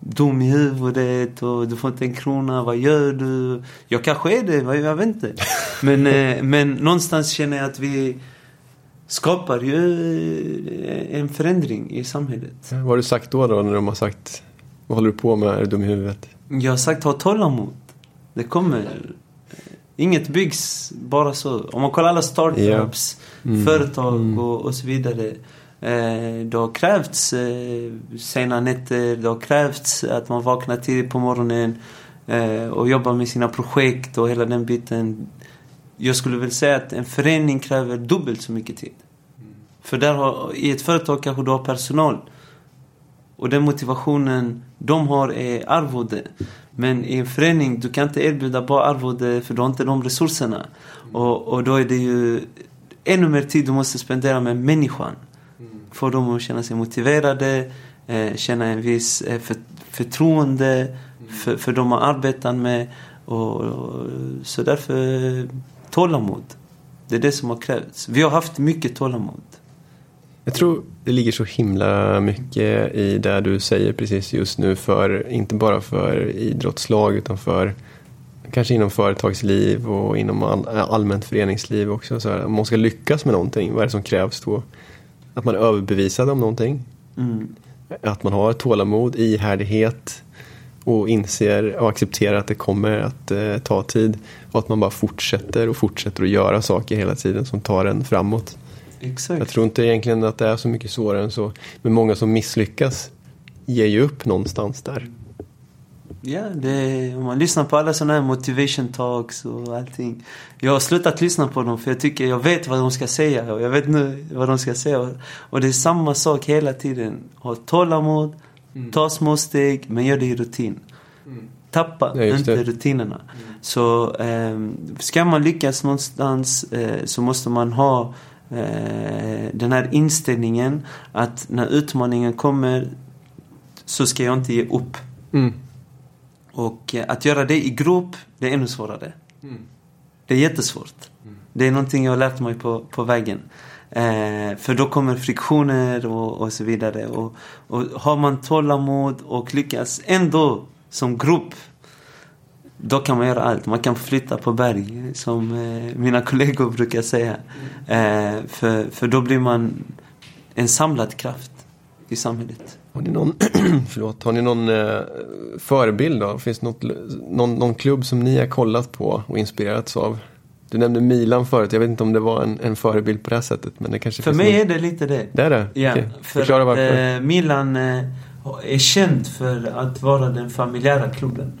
dum i huvudet och du får inte en krona, vad gör du? Jag kanske är det, jag vet inte. (laughs) Men, eh, men någonstans känner jag att vi skapar ju eh, en förändring i samhället. Vad har du sagt då, då när de har sagt vad håller du på med, är du dum i huvudet? Jag har sagt ha tålamod. Det kommer. Inget byggs bara så. Om man kollar alla startups, yeah. mm. företag mm. Och, och så vidare. Eh, det har krävts eh, sena nätter, det har krävts att man vaknar tidigt på morgonen eh, och jobbar med sina projekt och hela den biten. Jag skulle väl säga att en förening kräver dubbelt så mycket tid. Mm. För där har, i ett företag kanske du har personal. Och den motivationen de har är arvode. Men i en förening, du kan inte erbjuda bara arvode för du har inte de resurserna. Mm. Och, och då är det ju ännu mer tid du måste spendera med människan. Få dem att känna sig motiverade, eh, känna en viss eh, för, förtroende mm. för, för de man arbetar med. Och, och, så därför tålamod. Det är det som har krävts. Vi har haft mycket tålamod. Jag tror det ligger så himla mycket i det du säger precis just nu för inte bara för idrottslag utan för kanske inom företagsliv och inom all, allmänt föreningsliv också. Så här, om man ska lyckas med någonting, vad är det som krävs då? Att man är överbevisad om någonting. Mm. Att man har tålamod, ihärdighet och inser och accepterar att det kommer att eh, ta tid. Och att man bara fortsätter och fortsätter att göra saker hela tiden som tar en framåt. Exakt. Jag tror inte egentligen att det är så mycket svårare än så. Men många som misslyckas ger ju upp någonstans där. Ja, det, om man lyssnar på alla sådana här motivation talks och allting. Jag har slutat lyssna på dem för jag tycker jag vet vad de ska säga och jag vet nu vad de ska säga. Och det är samma sak hela tiden. Ha tålamod, mm. ta små steg men gör det i rutin. Mm. Tappa ja, inte det. rutinerna. Mm. Så eh, ska man lyckas någonstans eh, så måste man ha eh, den här inställningen att när utmaningen kommer så ska jag inte ge upp. Mm. Och eh, att göra det i grupp, det är ännu svårare. Mm. Det är jättesvårt. Mm. Det är någonting jag har lärt mig på, på vägen. Eh, för då kommer friktioner och, och så vidare. Och, och har man tålamod och lyckas ändå som grupp då kan man göra allt. Man kan flytta på berg, som eh, mina (laughs) kollegor brukar säga. Eh, för, för då blir man en samlad kraft i samhället. Har ni någon, (clears throat) förlåt, har ni någon eh, förebild då? Finns det något, någon, någon klubb som ni har kollat på och inspirerats av? Du nämnde Milan förut, jag vet inte om det var en, en förebild på det här sättet. Men det kanske för mig någon... är det lite det. Det är det? Ja, okay. för Förklara varför. Eh, Milan eh, är känd för att vara den familjära klubben.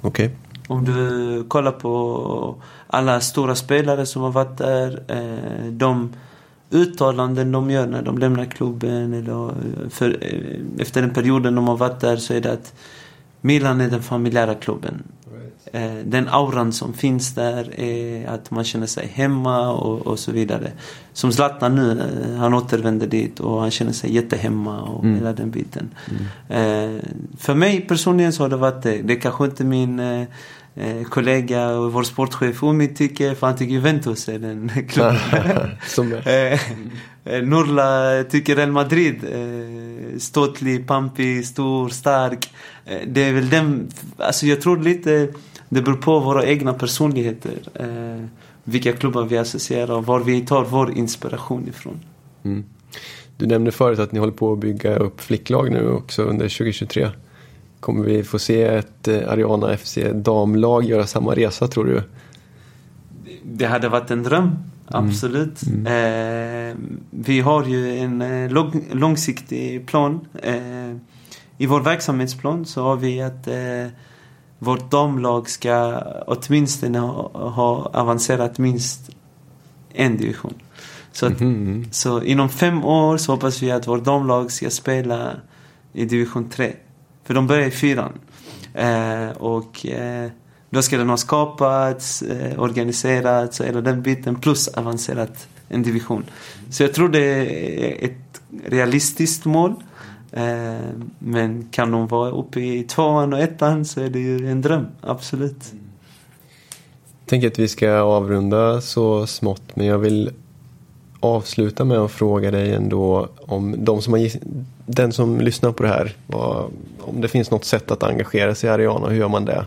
Okej. Okay. Om du kollar på alla stora spelare som har varit där. Eh, de uttalanden de gör när de lämnar klubben eller eh, för, eh, efter den perioden de har varit där så är det att Milan är den familjära klubben. Eh, den auran som finns där är att man känner sig hemma och, och så vidare. Som Zlatan nu, eh, han återvänder dit och han känner sig jättehemma och mm. hela den biten. Mm. För mig personligen så har det varit det. Det kanske inte min eh, kollega och vår sportchef Umi tycker, för han tycker Juventus är den (laughs) klubben. (laughs) eh, eh, Nurla tycker Real Madrid. Eh, ståtlig, pampig, stor, stark. Eh, det är väl den, alltså jag tror lite, det beror på våra egna personligheter. Eh, vilka klubbar vi associerar och var vi tar vår inspiration ifrån. Mm. Du nämnde förut att ni håller på att bygga upp flicklag nu också under 2023. Kommer vi få se ett eh, Ariana FC damlag göra samma resa tror du? Det hade varit en dröm. Mm. Absolut. Mm. Eh, vi har ju en eh, lång, långsiktig plan. Eh, I vår verksamhetsplan så har vi att eh, vårt damlag ska åtminstone ha, ha avancerat minst en division. Så, att, mm. så inom fem år så hoppas vi att vårt damlag ska spela i division 3. För de börjar i fyran. Eh, och eh, då ska den ha skapats, eh, organiserats hela den biten plus avancerat en division. Så jag tror det är ett realistiskt mål. Eh, men kan de vara uppe i tvåan och ettan så är det ju en dröm, absolut. Jag tänker att vi ska avrunda så smått men jag vill avsluta med att fråga dig ändå om de som har, den som lyssnar på det här, vad, om det finns något sätt att engagera sig i Ariana, hur gör man det?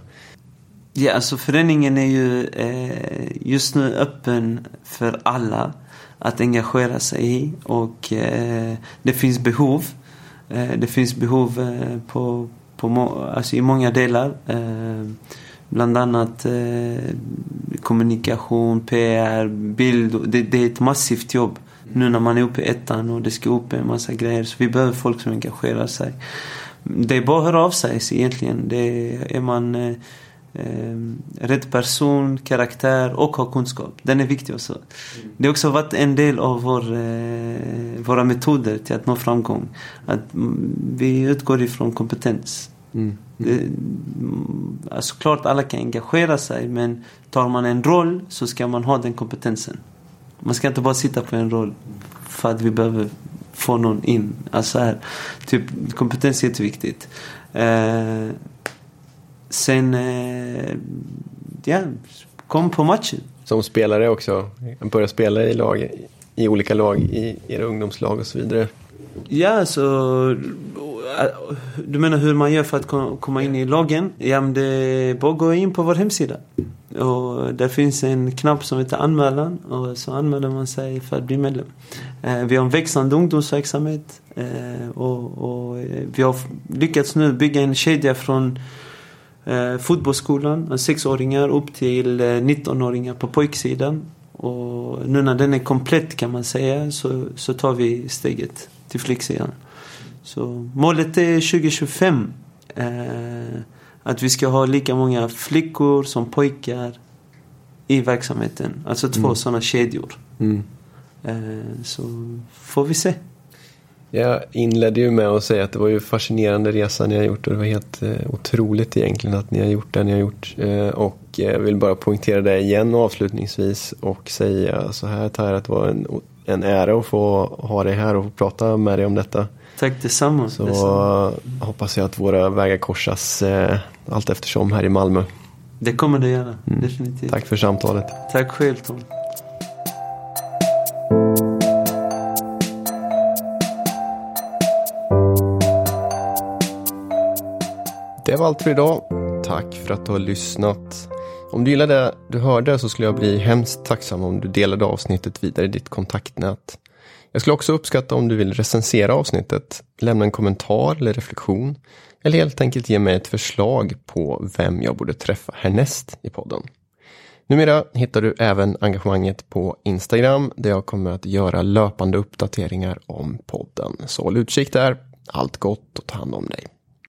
Ja, alltså föreningen är ju eh, just nu öppen för alla att engagera sig i och eh, det finns behov. Eh, det finns behov eh, på, på alltså i många delar. Eh, bland annat kommunikation, PR, bild. Det, det, är ett massivt jobb nu när man är uppe i ettan och det ska upp en massa grejer. Så vi behöver folk som engagerar sig. Det är bara att höra av sig egentligen. Det är man eh, rätt person, karaktär och ha kunskap. Den är viktig också. Mm. Det har också varit en del av vår, eh, våra metoder till att nå framgång. Att vi utgår ifrån kompetens. Mm. Det, alltså, klart alla kan engagera sig men tar man en roll så ska man ha den kompetensen. Man ska inte bara sitta på en roll för att vi behöver få någon in. Alltså här, typ, kompetens är jätteviktigt. Eh, Sen, eh, ja, kom på matchen. Som spelare också? Börja spela i, lag, i olika lag, i era ungdomslag och så vidare? Ja, alltså du menar hur man gör för att komma in i lagen? Ja, men det är bara att gå in på vår hemsida. Och där finns en knapp som heter anmälan och så anmäler man sig för att bli medlem. Eh, vi har en växande ungdomsverksamhet eh, och, och vi har lyckats nu bygga en kedja från eh, fotbollsskolan, sexåringar upp till eh, 19-åringar på pojksidan. Och nu när den är komplett kan man säga så, så tar vi steget till flicksidan. Så målet är 2025 eh, att vi ska ha lika många flickor som pojkar i verksamheten. Alltså två mm. sådana kedjor. Mm. Eh, så får vi se. Jag inledde ju med att säga att det var ju fascinerande resa ni har gjort och det var helt eh, otroligt egentligen att ni har gjort det ni har gjort. Eh, och jag vill bara poängtera det igen avslutningsvis och säga så här Tyra att det var en, en ära att få ha dig här och få prata med dig om detta. Tack detsamma. Så detsamma. hoppas jag att våra vägar korsas eh, allt eftersom här i Malmö. Det kommer det göra, mm. definitivt. Tack för samtalet. Tack själv Tom. Det var allt för idag. Tack för att du har lyssnat. Om du gillade det du hörde så skulle jag bli hemskt tacksam om du delade avsnittet vidare i ditt kontaktnät. Jag skulle också uppskatta om du vill recensera avsnittet, lämna en kommentar eller reflektion eller helt enkelt ge mig ett förslag på vem jag borde träffa härnäst i podden. Numera hittar du även engagemanget på Instagram där jag kommer att göra löpande uppdateringar om podden. Så håll utkik där. Allt gott och ta hand om dig.